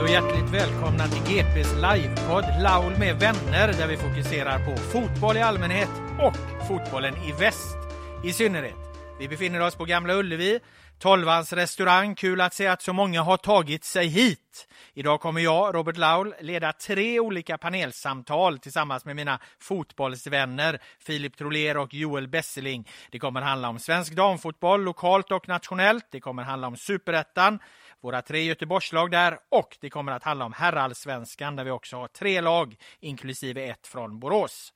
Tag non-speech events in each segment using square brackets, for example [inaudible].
Hej och hjärtligt välkomna till GPs livepodd Laul med vänner där vi fokuserar på fotboll i allmänhet och fotbollen i väst i synnerhet. Vi befinner oss på Gamla Ullevi, Tolvans restaurang. Kul att se att så många har tagit sig hit. Idag kommer jag, Robert Laul, leda tre olika panelsamtal tillsammans med mina fotbollsvänner Filip Troler och Joel Besseling. Det kommer handla om svensk damfotboll lokalt och nationellt. Det kommer handla om superettan, våra tre Göteborgslag där och det kommer att handla om herrallsvenskan där vi också har tre lag inklusive ett från Borås.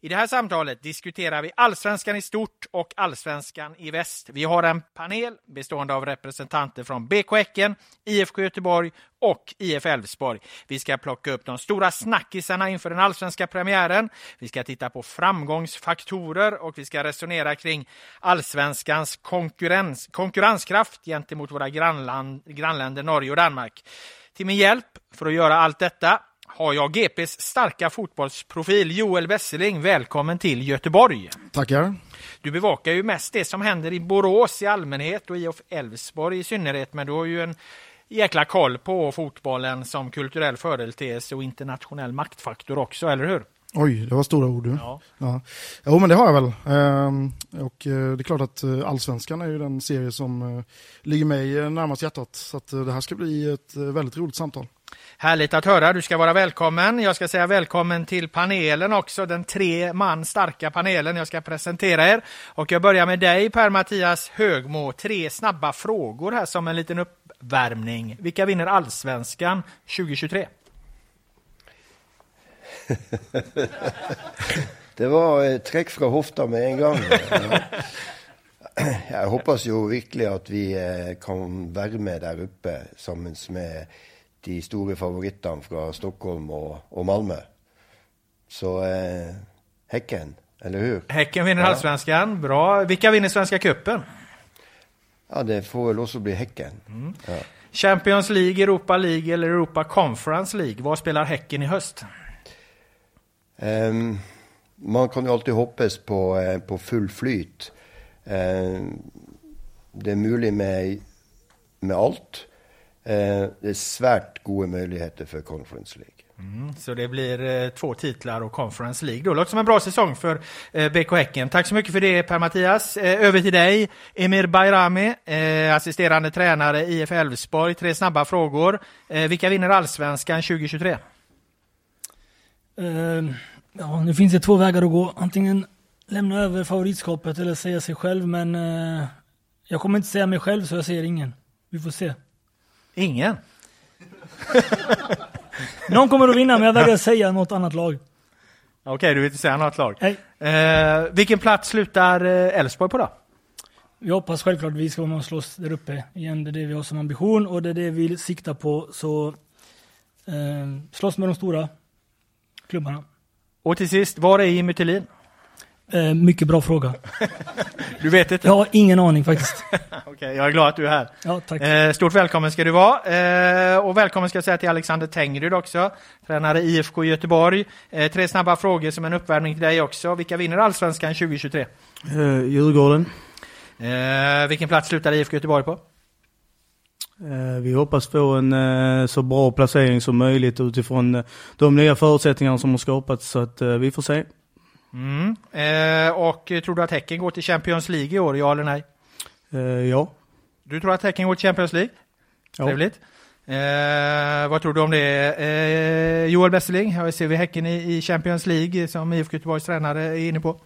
I det här samtalet diskuterar vi allsvenskan i stort och allsvenskan i väst. Vi har en panel bestående av representanter från BK Häcken, IFK Göteborg och IF Elfsborg. Vi ska plocka upp de stora snackisarna inför den allsvenska premiären. Vi ska titta på framgångsfaktorer och vi ska resonera kring allsvenskans konkurrens, konkurrenskraft gentemot våra grannland, grannländer Norge och Danmark. Till min hjälp för att göra allt detta har jag GPs starka fotbollsprofil Joel Besseling. Välkommen till Göteborg. Tackar. Du bevakar ju mest det som händer i Borås i allmänhet och i Elfsborg i synnerhet, men du har ju en jäkla koll på fotbollen som kulturell företeelse och internationell maktfaktor också, eller hur? Oj, det var stora ord du. Ja. Ja. Jo, men det har jag väl. Ehm, och eh, det är klart att eh, Allsvenskan är ju den serie som eh, ligger mig närmast hjärtat. Så att det här ska bli ett väldigt roligt samtal. Härligt att höra. Du ska vara välkommen. Jag ska säga välkommen till panelen också, den tre man starka panelen. Jag ska presentera er. Och jag börjar med dig Per-Mattias Högmo. Tre snabba frågor här som en liten uppvärmning. Vilka vinner allsvenskan 2023? [laughs] Det var ett trekk fra hofta med en gång. Jag hoppas ju virkelig att vi eh, kan värma med uppe oppe sammen med de store favorittene fra Stockholm og, og Malmö. Så eh, Häcken, eller hur? Häcken vinner Ja. allsvenskan. Bra. Vilka vinner Svenska cupen? Ja, det får väl också bli Häcken. Ja. Champions League, Europa League eller Europa Conference League. Vad spelar Häcken i höst? Ehm, man kan jo alltid hoppes på, eh, på full flyt. Ehm, det er mulig med, med alt. Eh, det er svært gode muligheter for Conference League. Så det blir eh, två titlar och Conference League. Då låter som en bra säsong för eh, BK Häcken. Tack så mycket för det Per-Mattias. Eh, över till dig, Emir Bayrami, eh, assisterande tränare IF Elfsborg. Tre snabba frågor. Eh, vilka vinner allsvenskan 2023? Eh, ja, nu finns det två vägar att gå. Antingen lämna över favoritskapet eller säga sig själv, men jag kommer inte säga mig själv så jag säger ingen. Vi får se. Ingen. [laughs] Någon kommer att vinna, men jag vägrar säga något annat lag. Okej, du vill inte säga något lag. Eh, vilken plats slutar eh, Elfsborg på då? Vi hoppas självklart att vi ska vara med och slåss där uppe igen. Det är det vi har som ambition och det är det vi siktar på. Så eh, slåss med de stora klubbarna. Och till sist, var är Jimmy Thulin? Eh, mycket bra fråga. [laughs] Du vet inte? Jag har ingen aning faktiskt. [laughs] Okej, jag är glad att du är här. Ja, tack. Eh, stort välkommen ska du vara. Eh, och välkommen ska jag säga till Alexander Tengryd också, tränare IFK Göteborg. Eh, tre snabba frågor som en uppvärmning till dig också. Vilka vinner Allsvenskan 2023? Eh, Djurgården. Eh, vilken plats slutar IFK Göteborg på? Eh, vi hoppas få en eh, så bra placering som möjligt utifrån eh, de nya förutsättningarna som har skapats. Så att eh, vi får se. Mm. Eh, och tror du att Häcken går till Champions League i år, ja eller nej? Eh, ja. Du tror att Häcken går till Champions League? Ja. Trevligt. Eh, vad tror du om det? Eh, Joel Besseling, här ser vi Häcken i, i Champions League som IFK Göteborgs tränare är inne på.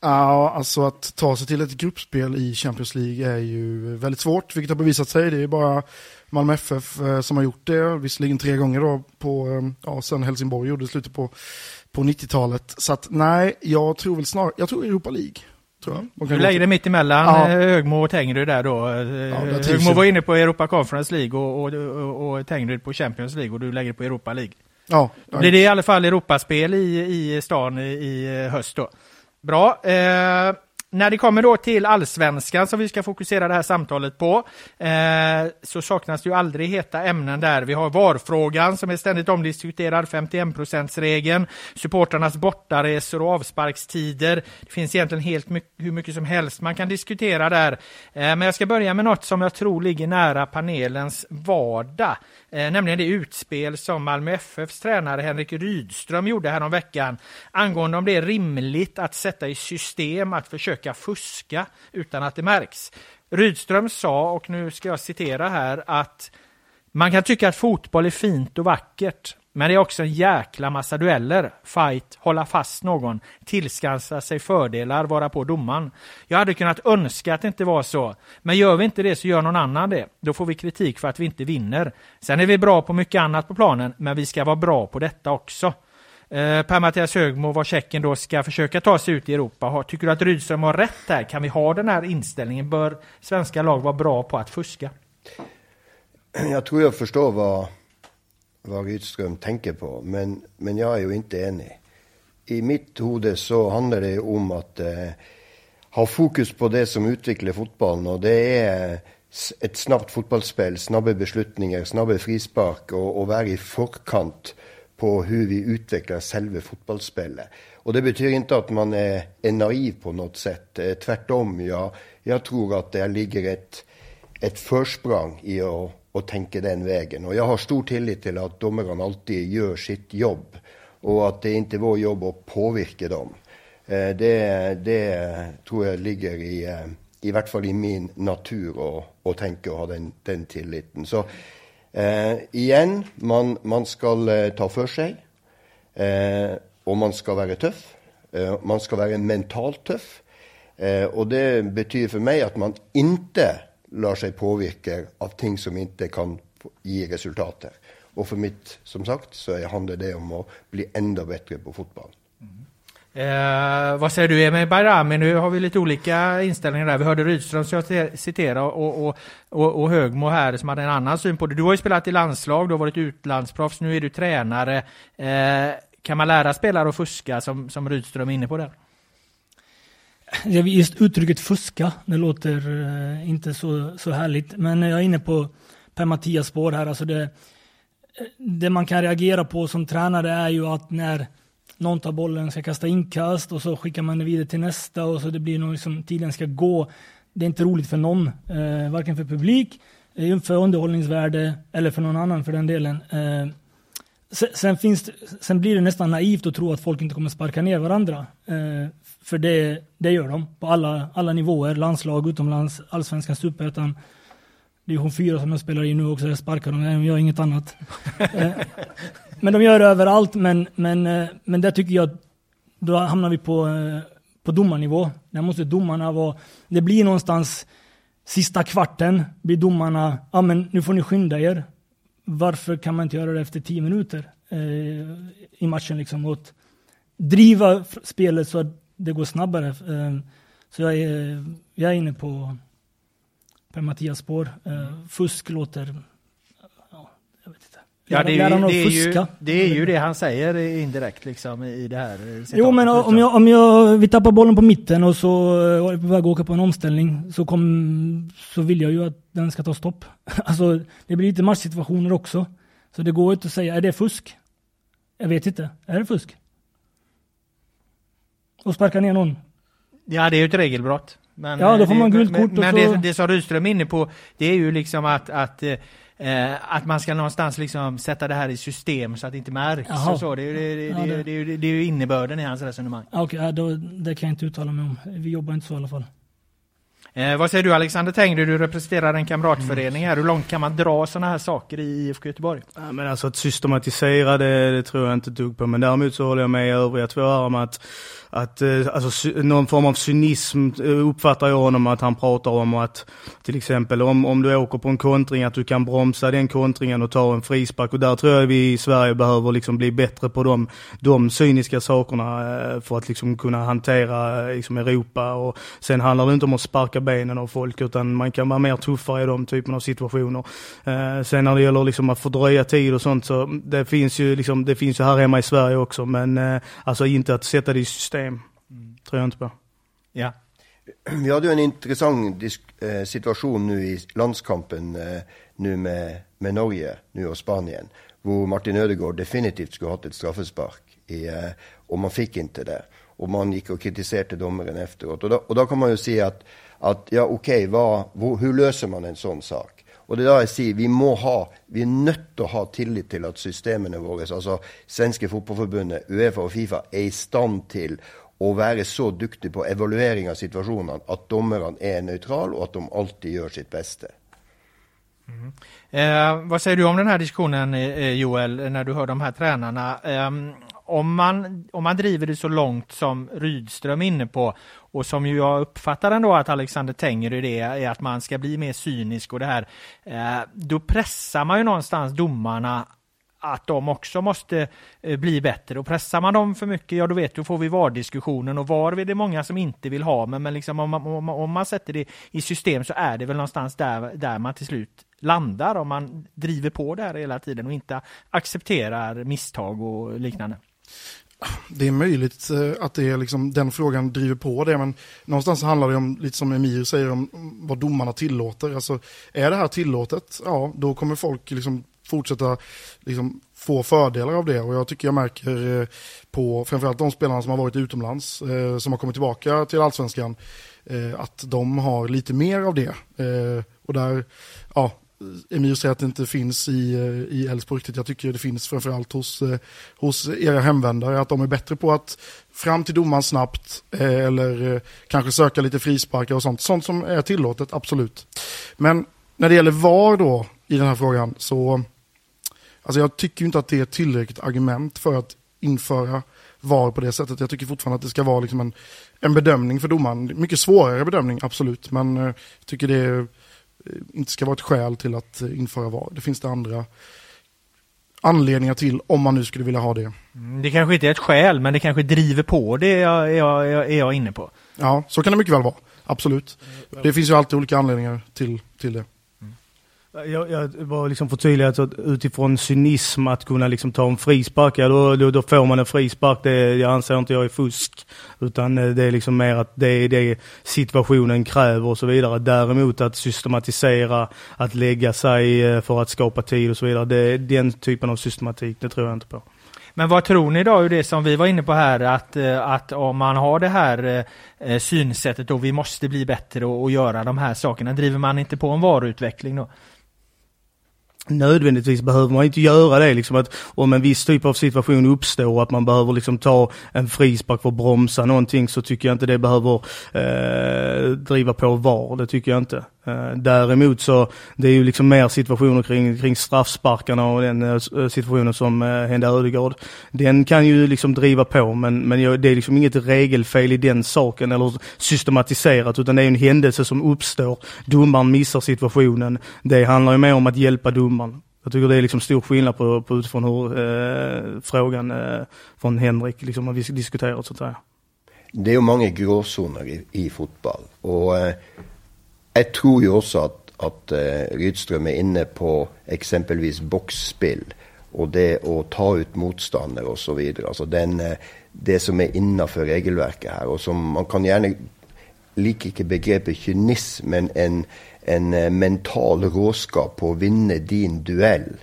Ja, alltså att ta sig till ett gruppspel i Champions League är ju väldigt svårt, vilket har bevisat sig. Det är bara Malmö FF eh, som har gjort det, visserligen tre gånger då, på, eh, ja, sen Helsingborg gjorde det slutet på, på 90-talet. Så att nej, jag tror väl snarare, jag tror Europa League. Tror jag. Du lägger det mitt emellan Ja. eh, Högmo och Tengryd där då. Eh, trivs Högmo var inne på Europa Conference League och, och, och, och Tengryd på Champions League och du lägger på Europa League. Ja, Då blir det i alla fall Europaspel i, i stan i, i höst då. Bra. Eh, när det kommer då till allsvenskan som vi ska fokusera det här samtalet på eh, så saknas det ju aldrig heta ämnen där. Vi har VAR-frågan som är ständigt omdiskuterad, 51%-regeln, supporternas bortaresor och avsparkstider. Det finns egentligen helt mycket, hur mycket som helst man kan diskutera där. Eh, men jag ska börja med något som jag tror ligger nära panelens vardag, eh, nämligen det utspel som Malmö FFs tränare Henrik Rydström gjorde häromveckan angående om det är rimligt att sätta i system att försöka fuska utan att det märks. Rydström sa, och nu ska jag citera här, att man kan tycka att fotboll är fint och vackert, men det är också en jäkla massa dueller, fight, hålla fast någon, tillskansa sig fördelar, vara på domaren. Jag hade kunnat önska att det inte var så, men gör vi inte det så gör någon annan det. Då får vi kritik för att vi inte vinner. Sen är vi bra på mycket annat på planen, men vi ska vara bra på detta också. Eh, Per-Mattias Högmo, var Tjeckien då ska försöka ta sig ut i Europa. Tycker du att Rydström har rätt här? Kan vi ha den här inställningen? Bör svenska lag vara bra på att fuska? Jag tror jag förstår vad, vad Rydström tänker på, men, men jag är ju inte enig. I mitt huvud så handlar det om att eh, ha fokus på det som utvecklar fotbollen, och det är ett snabbt fotbollsspel, snabba beslutningar, snabba frispark, och, och vara i forkant på hur vi utvecklar själva fotbollsspelet. Och det betyder inte att man är, är naiv på något sätt. Eh, tvärtom, jag, jag tror att det ligger ett, ett försprång i att, att tänka den vägen. Och jag har stor tillit till att domarna alltid gör sitt jobb och att det inte är vår jobb att påverka dem. Eh, det, det tror jag ligger i, eh, i vart fall i min natur att, att tänka och ha den, den tilliten. Så eh, igjen, man, man ska eh, ta för sig. Eh, och man ska vara tuff. Eh, man ska vara mentalt tuff. Eh, och det betyder för mig att man inte lär sig påverka av ting som inte kan gi ge resultater. Och för mitt, som sagt, så handlar det om att bli ännu bättre på fotboll. Eh, vad säger du Emil Bayrami? Nu har vi lite olika inställningar där. Vi hörde Rydström citera och, och, och, och Högmo här som hade en annan syn på det. Du har ju spelat i landslag, du har varit utlandsproffs, nu är du tränare. Eh, kan man lära spelare att fuska som, som Rydström är inne på där? Just uttrycket fuska, det låter eh, inte så, så härligt. Men jag är inne på Per-Mattias spår här. Alltså det, eh, det man kan reagera på som tränare är ju att när någon tar bollen, ska kasta inkast och så skickar man det vidare till nästa och så det blir nog liksom tiden ska gå. Det är inte roligt för någon, eh, varken för publik, eh, för underhållningsvärde eller för någon annan för den delen. Eh, sen, sen, finns sen blir det nästan naivt att tro att folk inte kommer sparka ner varandra. Eh, för det, det gör de på alla, alla nivåer, landslag, utomlands, allsvenskan, superettan. Division 4 som jag spelar i nu också, jag sparkar dem, de gör inget annat. Eh, men de gör det överallt, men, men, eh, men där tycker jag att då hamnar vi på, eh, på domarnivå. Där måste domarna vara, det blir någonstans sista kvarten, blir domarna, ja men nu får ni skynda er. Varför kan man inte göra det efter tio minuter eh, i matchen liksom? Och driva spelet så att det går snabbare. Eh, så jag är, jag är inne på Per Mattias spår. Eh, fusk låter, ja, jag vet inte. Ja, det är, ju, det, är ju, fuska. det är ju det han säger indirekt liksom i det här citatet. Jo men om, jag, om jag, vi tappar bollen på mitten och så eh, är vi på väg att åka på en omställning så, kom, så vill jag ju att den ska ta stopp. [laughs] Alltså det blir lite matchsituationer också. Så det går inte att säga, är det fusk? Jag vet inte. Är det fusk? Och sparka ner någon? Ja, det är ju ett regelbrott. Men, Ja, då får det, man gult men, Men så- det, det som Rydström är inne på, det är ju liksom att, att eh, Eh, att man ska någonstans liksom sätta det här i system så att det inte märks Jaha. och så. Det är, ju- det, det, Ja, det, det- det, är ju- det är ju innebörden i hans resonemang. Okej, ja, då, det kan jag inte uttala mig om. Vi jobbar inte så i alla fall. Eh, vad säger du Alexander Tengry? Du representerar en kamratförening här. Hur långt kan man dra sådana här saker i IFK Göteborg? Ja, men alltså att systematisera det, det tror jag inte dugg på. Men däremot så håller jag med övriga två här om att, att eh, alltså, någon form av cynism eh, uppfattar jag honom att han pratar om och att till exempel om, om du åker på en kontring att du kan bromsa den kontringen och ta en frispark. Och där tror jag vi i Sverige behöver liksom bli bättre på de, de cyniska sakerna eh, för att liksom kunna hantera liksom Europa. Och sen handlar det inte om att sparka benen av folk utan man kan vara mer tuffare i de typen av situationer. Sen när det gäller liksom att fördröja tid och sånt så mm, det finns ju liksom, det finns ju här hemma i Sverige också men alltså inte att sätta det i system. Tror jag inte på. Ja. [clears throat] Vi hade ju en intressant eh, situation nu i landskampen eh, nu med, med Norge nu och Spanien. Hvor Martin Ødegaard definitivt skulle hatt et straffespark, i, eh, og man fikk ikke det. Og man gikk og kritiserte dommeren efteråt. Og da, og da kan man jo si at, at ja, ok, hva, hvor, hvordan løser man en sånn sak? Og det er da jeg sier, vi må ha, vi er nødt til å ha tillit til at systemene våre, altså svenske fotballforbundet, Uefa og Fifa, er i stand til å være så dyktige på evaluering av situasjonene at dommerne er nøytrale, og at de alltid gjør sitt beste. Mm. Eh, vad säger du om den här diskussionen eh, Joel, när du hör de här tränarna? Eh, om, man, om man driver det så långt som Rydström är inne på och som ju jag uppfattar ändå att Alexander Tengryd det är att man ska bli mer cynisk och det här. Eh, då pressar man ju någonstans domarna att de också måste eh, bli bättre och pressar man dem för mycket, ja då vet du får vi VAR-diskussionen och VAR är det många som inte vill ha men, men liksom om, man, om, om man sätter det i system så är det väl någonstans där, där man till slut landar om man driver på det här hela tiden och inte accepterar misstag och liknande. Det är möjligt eh, att det är liksom, den frågan driver på det, men någonstans handlar det om, lite som Emir säger, om vad domarna tillåter. Alltså, är det här tillåtet, ja, då kommer folk liksom fortsätta liksom, få fördelar av det. Och jag tycker jag märker eh, på framförallt de spelarna som har varit utomlands, eh, som har kommit tillbaka till allsvenskan, eh, att de har lite mer av det. Eh, och där, ja, Emir säger att det inte finns i, eh, i Elfsborg riktigt. Jag tycker det finns framförallt hos, eh, hos era hemvändare. Att de är bättre på att fram till domaren snabbt eh, eller kanske söka lite frisparkar och sånt. Sånt som är tillåtet, absolut. Men när det gäller VAR då i den här frågan så alltså jag tycker inte att det är tillräckligt argument för att införa VAR på det sättet. Jag tycker fortfarande att det ska vara liksom en, en bedömning för domaren. Mycket svårare bedömning, absolut. Men jag tycker det är inte ska vara ett skäl till att eh, införa VAR. Det finns det andra anledningar till om man nu skulle vilja ha det. Mm, Det kanske inte är ett skäl men det kanske driver på det är jag, är jag, är jag- är jag inne på. Ja, så kan det mycket väl vara. Absolut. Det finns ju alltid olika anledningar till, till det. Jag, jag var liksom förtydligad att utifrån cynism att kunna liksom ta en frispark, ja då, då, då får man en frispark. Det jag anser inte jag är fusk. Utan eh, det är liksom mer att det är det situationen kräver och så vidare. Däremot att systematisera, att lägga sig eh, för att skapa tid och så vidare. Det, den typen av systematik, det tror jag inte på. Men vad tror ni då, ur det som vi var inne på här, att, eh, att om man har det här synsättet och vi måste bli bättre och, och göra de här sakerna, driver man inte på en varuutveckling då? Nödvändigtvis behöver man inte göra det. Liksom att om en viss typ av situation uppstår och att man behöver liksom ta en frispark för att bromsa någonting så tycker jag inte det behöver eh, driva på VAR. Det tycker jag inte. Eh, däremot så det är ju liksom mer situationer kring, kring straffsparkarna och den eh, eh, situationen som hände Ödegård. Den kan ju liksom driva på men, men det är liksom inget regelfel i den saken eller systematiserat utan det är en händelse som uppstår. Domaren missar situationen. Det handlar ju mer om att hjälpa domaren. Jag tycker det är liksom stor skillnad på, på utifrån hur eh, frågan eh, från Henrik liksom har diskuterat så att säga. Det är ju många gråzoner i, i fotboll och eh, jag tror ju också att, att eh, Rydström är inne på exempelvis boxspel och det att ta ut motståndare och så vidare. Alltså den, eh, det som är innanför regelverket här och som man kan gärna liker ikke begrepet kynism, men en, en eh, mental råskap på å vinne din duell.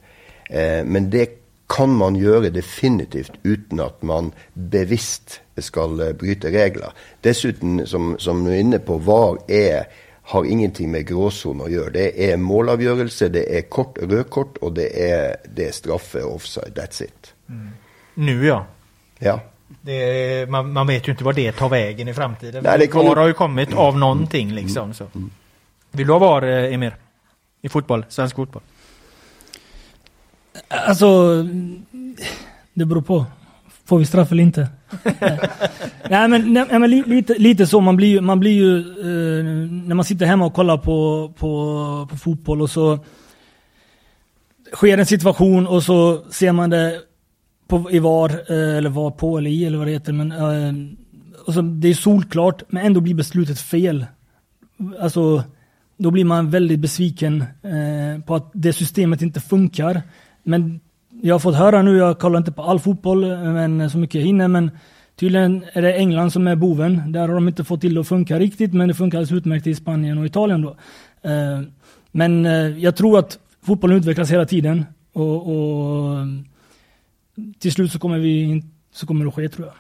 Eh, men det kan man gjøre definitivt uten at man bevisst skal bryta bryte regler. Dessuten, som, som du er inne på, VAR er, har ingenting med gråsone å gjøre. Det er målavgjørelse, det er kort, rødkort, og det er, det er straffe offside. That's it. Mm. Nu ja. Ja. Det, man, man, vet ju inte vad det tar vägen i framtiden. Nej, det kommer... VAR har ju kommit av någonting liksom. Så. Vill du ha VAR, eh, Emir? I fotboll? Svensk fotboll? Alltså, det beror på. Får vi straff eller inte? [laughs] nej men, nej, men lite, lite så, man blir, man blir ju, eh, när man sitter hemma och kollar på, på, på fotboll och så sker en situation och så ser man det på, i VAR, eh, eller VAR på eller i eller vad det heter. Men, eh, så, det är solklart, men ändå blir beslutet fel. Alltså, då blir man väldigt besviken eh, på att det systemet inte funkar. Men jag har fått höra nu, jag kollar inte på all fotboll men eh, så mycket jag hinner, men tydligen är det England som är boven. Där har de inte fått till det att funka riktigt, men det funkar alldeles utmärkt i Spanien och Italien då. Eh, men eh, jag tror att fotbollen utvecklas hela tiden och, och till slut så kommer, vi, så kommer det att ske tror jag.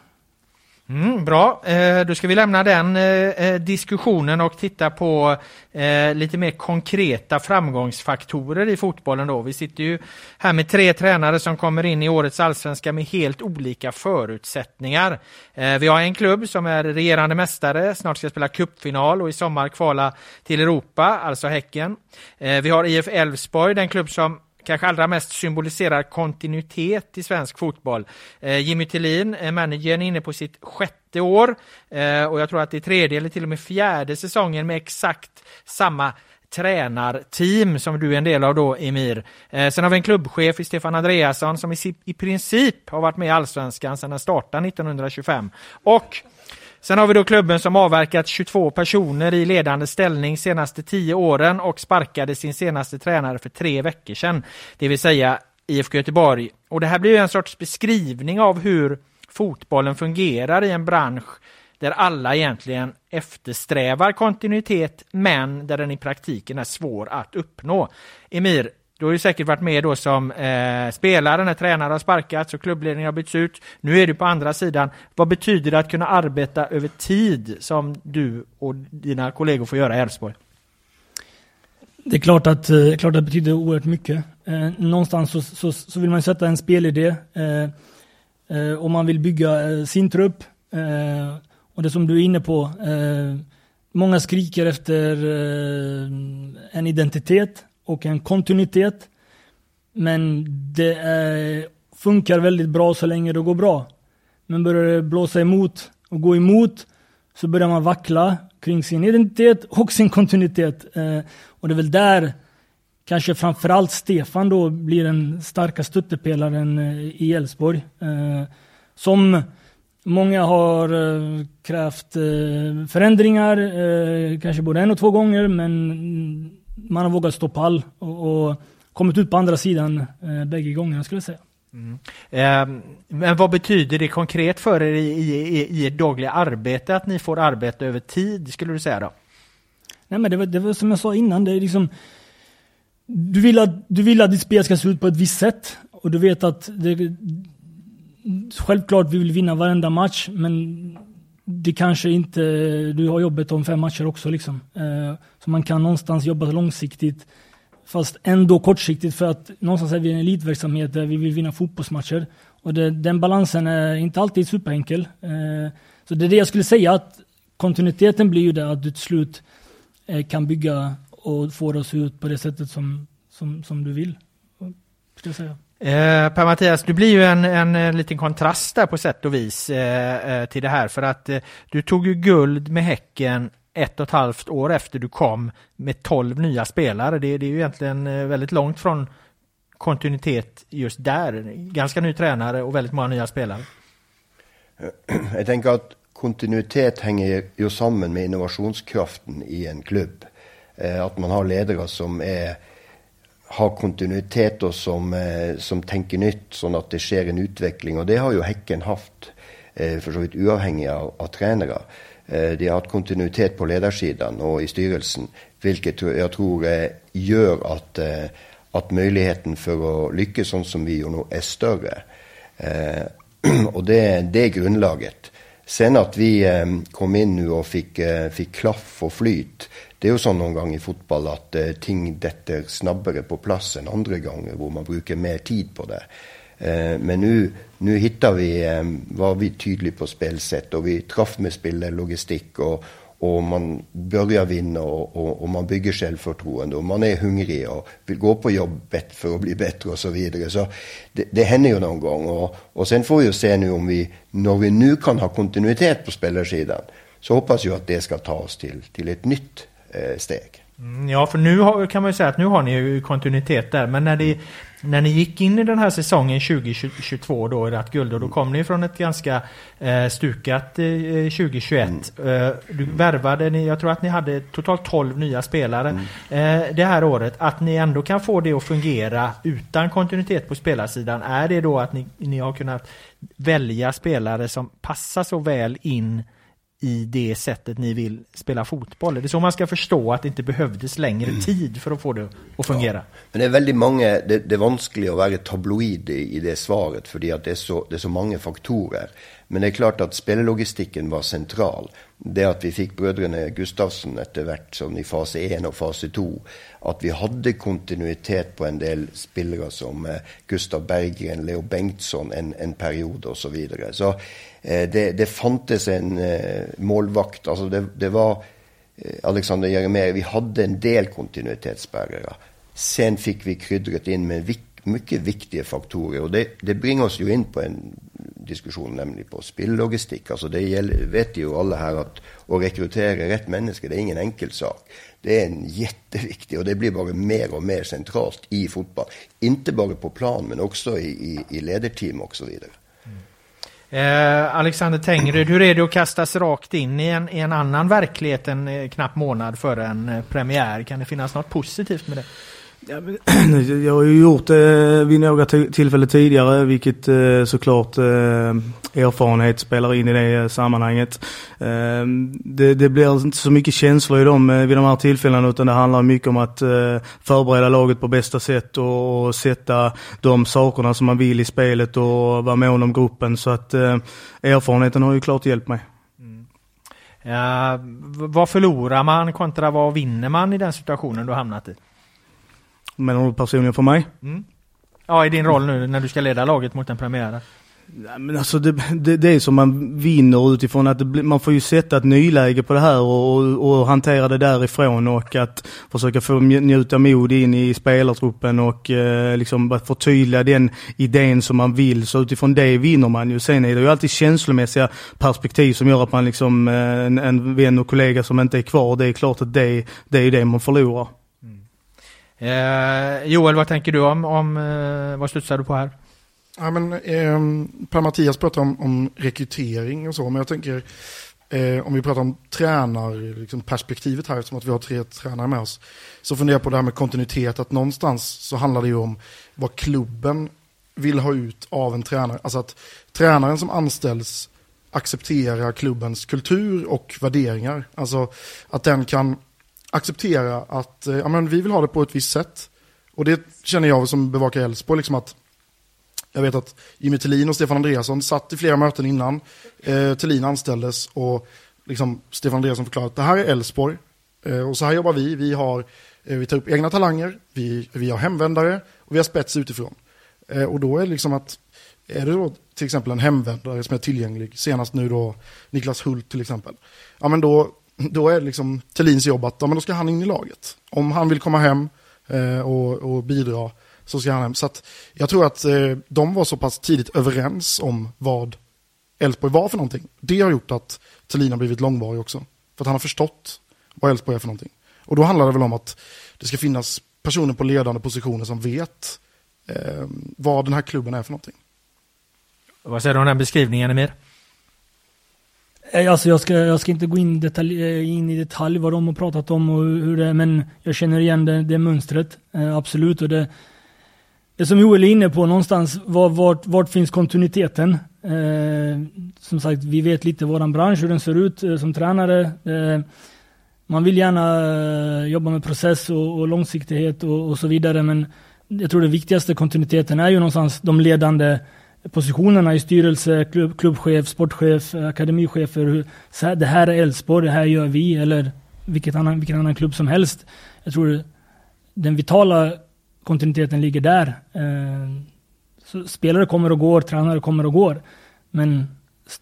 Mm, bra, eh, då ska vi lämna den eh, eh, diskussionen och titta på eh, lite mer konkreta framgångsfaktorer i fotbollen. Då. Vi sitter ju här med tre tränare som kommer in i årets allsvenska med helt olika förutsättningar. Eh, vi har en klubb som är regerande mästare, snart ska spela cupfinal och i sommar kvala till Europa, alltså Häcken. Eh, vi har IF Elfsborg, den klubb som kanske allra mest symboliserar kontinuitet i svensk fotboll. Eh, Jimmy Tillin, managern, är inne på sitt sjätte år eh, och jag tror att det är tredje eller till och med fjärde säsongen med exakt samma tränarteam som du är en del av då Emir. Eh, sen har vi en klubbchef i Stefan Andreasson som i, i princip har varit med i Allsvenskan sedan den startade 1925. Och Sen har vi då klubben som avverkat 22 personer i ledande ställning senaste 10 åren och sparkade sin senaste tränare för tre veckor sedan. Det vill säga IFK Göteborg. Och det här blir en sorts beskrivning av hur fotbollen fungerar i en bransch där alla egentligen eftersträvar kontinuitet men där den i praktiken är svår att uppnå. Emir, du har ju säkert varit med då som eh, spelare när tränare har sparkats och klubbledningen har bytts ut. Nu är du på andra sidan. Vad betyder det att kunna arbeta över tid som du och dina kollegor får göra i Elfsborg? Det är klart att, eh, klart att det betyder oerhört mycket. Eh, någonstans så, så, så, vill man sätta en spelidé eh, eh, och man vill bygga eh, sin trupp. Eh, och det som du är inne på, eh, många skriker efter eh, en identitet och en kontinuitet. Men det är, funkar väldigt bra så länge det går bra. Men börjar det blåsa emot och gå emot så börjar man vackla kring sin identitet och sin kontinuitet. Eh, och det är väl där kanske framförallt Stefan då blir den starka stöttepelaren eh, i Elfsborg. Eh, som många har eh, krävt förändringar, kanske både en och två gånger, men man har vågat stå pall och, och kommit ut på andra sidan eh, bägge gångerna skulle jag säga. Mm. Eh, men vad betyder det konkret för er i, i, i ert dagliga arbete att ni får arbeta över tid skulle du säga då? Nej men det var, det var som jag sa innan, det är liksom du vill, att, du vill att ditt spel ska se ut på ett visst sätt och du vet att det, självklart vi vill vinna varenda match men det kanske inte, du har jobbet om fem matcher också liksom. Eh, så man kan någonstans jobba långsiktigt fast ändå kortsiktigt för att någonstans är vi en elitverksamhet där vi vill vinna fotbollsmatcher. Och det, den balansen är inte alltid superenkel. Eh, så det är det jag skulle säga att kontinuiteten blir ju det att du till slut eh, kan bygga och få det att se ut på det sättet som, som, som du vill. Ska jag säga. Eh, Per-Mattias, du blir ju en, en, en, liten kontrast där på sätt och vis eh, eh, till det här för att eh, du tog ju guld med Häcken ett och ett halvt år efter du kom med tolv nya spelare. Det, det är ju egentligen eh, väldigt långt från kontinuitet just där. Ganska ny tränare och väldigt många nya spelare. [clears throat] Jag tänker att kontinuitet hänger ju samman med innovationskraften i en klubb. Eh, att man har ledare som är ha kontinuitet och som, eh, som tänker nytt så att det sker en utveckling. Och det har ju Häcken haft, eh, för så vidt uavhengig av, av tränare. Eh, de har haft kontinuitet på ledarsidan och i styrelsen, vilket jag tror gör att, att möjligheten för att lyckas sånt som vi gör nu är större. Och det, det är grundlaget. Sen att vi kom in nu och fick, fick klaff och flyt, det är ju så noen ganger i fotboll att eh, ting detter snabbare på plats än andra gånger hvor man bruker mer tid på det. Eh, men nu, hittar vi, eh, var vi tydliga på spelsätt och vi traff med spelarlogistik Og, och man börjar vinna och, och, och, man bygger självförtroende och man är hungrig och vill gå på jobbet för att bli bättre och så vidare. Så det, det händer ju någon gång och, och sen får vi ju se nu om vi, när vi nu kan ha kontinuitet på spelarsidan, så hoppas jag att det ska ta oss till, till ett nytt steg. Mm, ja, för nu kan man ju säga att nu har ni ju kontinuitet där. Men när, det, när ni gick in i den här säsongen 2022 då, i ert guld, och då kom ni från ett ganska eh, stukat eh, 2021. Mm. Eh, du värvade, ni, jag tror att ni hade totalt 12 nya spelare mm. eh, det här året. Att ni ändå kan få det att fungera utan kontinuitet på spelarsidan, är det då att ni, ni har kunnat välja spelare som passar så väl in i det sättet ni vill spela fotboll? Är det så man ska förstå att det inte behövdes längre mm. tid för att få det att fungera? Ja, men det är väldigt många, det, det är vanskligt att vara tabloid i, i det svaret, för det är, så, det är så många faktorer. Men det är klart att spellogistiken var central. Det att vi fick bröderna Gustavsson efterhvert som i fas 1 och fas 2. Att vi hade kontinuitet på en del spelare som eh, Gustav Berggren, Leo Bengtsson en, en period och så vidare. Så eh, det, det fanns en eh, målvakt, alltså det, det var eh, Alexander Jeremejeff, vi hade en del kontinuitetsbärare. Sen fick vi kryddret in med vik mycket viktiga faktorer och det, det bringar oss ju in på en diskusjon, nämligen på spilllogistik. Altså det gjelder, vet ju alla här att å rekrytera rätt menneske det är ingen enkel sak. Det är en jätteviktig och det blir bara mer och mer centralt i fotboll. Inte bara på plan men också i, i, i ledarteam och så vidare. Mm. Eh, Alexander Tengryd, hur är det att kastas rakt in i en, i en annan verklighet en eh, knapp månad före en eh, premiär? Kan det finnas något positivt med det? Ja, [clears throat] jag har ju gjort det vid några tillfällen tidigare, vilket eh, såklart eh, erfarenhet spelar in i det sammanhanget. Ehm, det, det, blir inte så mycket känslor i dem, vid de här tillfällena utan det handlar mycket om att förbereda laget på bästa sätt och sätta de sakerna som man vill i spelet och vara mån om gruppen. Så att erfarenheten har ju klart hjälpt mig. Mm. Ja, vad förlorar man kontra vad vinner man i den situationen du hamnat i? Du personligen för mig? Mm. Ja, i din roll nu när du ska leda laget mot en premiär. Ja, men alltså det, det, det är som man vinner utifrån att det, man får ju sätta ett nyläge på det här och, och, och, hantera det därifrån och att försöka få njuta mod in i spelartruppen och eh, liksom förtydliga den idén som man vill. Så utifrån det vinner man ju. Sen är det ju alltid känslomässiga perspektiv som gör att man liksom, eh, en, en vän och kollega som inte är kvar, det är klart att det, det är det man förlorar. Eh, Joel, vad tänker du om, om eh, vad studsar du på här? Ja, men, eh, Per-Mattias pratar om, om rekrytering och så, men jag tänker eh, om vi pratar om tränarperspektivet liksom, här, eftersom att vi har tre tränare med oss, så funderar jag på det här med kontinuitet, att någonstans så handlar det ju om vad klubben vill ha ut av en tränare. Alltså att tränaren som anställs accepterar klubbens kultur och värderingar. Alltså att den kan acceptera att eh, ja, men vi vill ha det på ett visst sätt. Och det känner jag som bevakar Elfsborg, liksom att jag vet att Jimmy Tillin och Stefan Andreasson satt i flera möten innan eh, Tillin anställdes och liksom Stefan Andreasson förklarade att det här är Elfsborg eh, och så här jobbar vi. Vi, har, eh, vi tar upp egna talanger, vi, vi har hemvändare och vi har spets utifrån. Eh, och då är det liksom att, är det då till exempel en hemvändare som är tillgänglig, senast nu då Niklas Hult till exempel, ja men då då är det liksom Thelins jobb att ja, men då ska han in i laget. Om han vill komma hem eh, och, och, bidra så ska han hem. Så att jag tror att eh, de var så pass tidigt överens om vad Elfsborg var för någonting. Det har gjort att Thelin har blivit långvarig också. För att han har förstått vad Elfsborg är för någonting. Och då handlar det väl om att det ska finnas personer på ledande positioner som vet eh, vad den här klubben är för någonting. Vad säger du om den beskrivningen, Emir? Eh, alltså jag ska, jag ska inte gå in, detalj, eh, in i detalj vad de har pratat om och hur det är, men jag känner igen det, det mönstret. Eh, absolut. Och det, det som Joel är inne på någonstans, var, vart, vart finns kontinuiteten? Eh, som sagt, vi vet lite våran bransch, hur den ser ut eh, som tränare. Eh, man vill gärna eh, jobba med process och, och långsiktighet och, och, så vidare, men jag tror det viktigaste kontinuiteten är ju någonstans de ledande positionerna i styrelse, klubb, klubbchef, sportchef, eh, akademichefer. Så här, det här är Elfsborg, det här gör vi, eller vilket annan, vilken annan klubb som helst. Jag tror den vitala kontinuiteten ligger där. Eh, så spelare kommer och går, tränare kommer och går. Men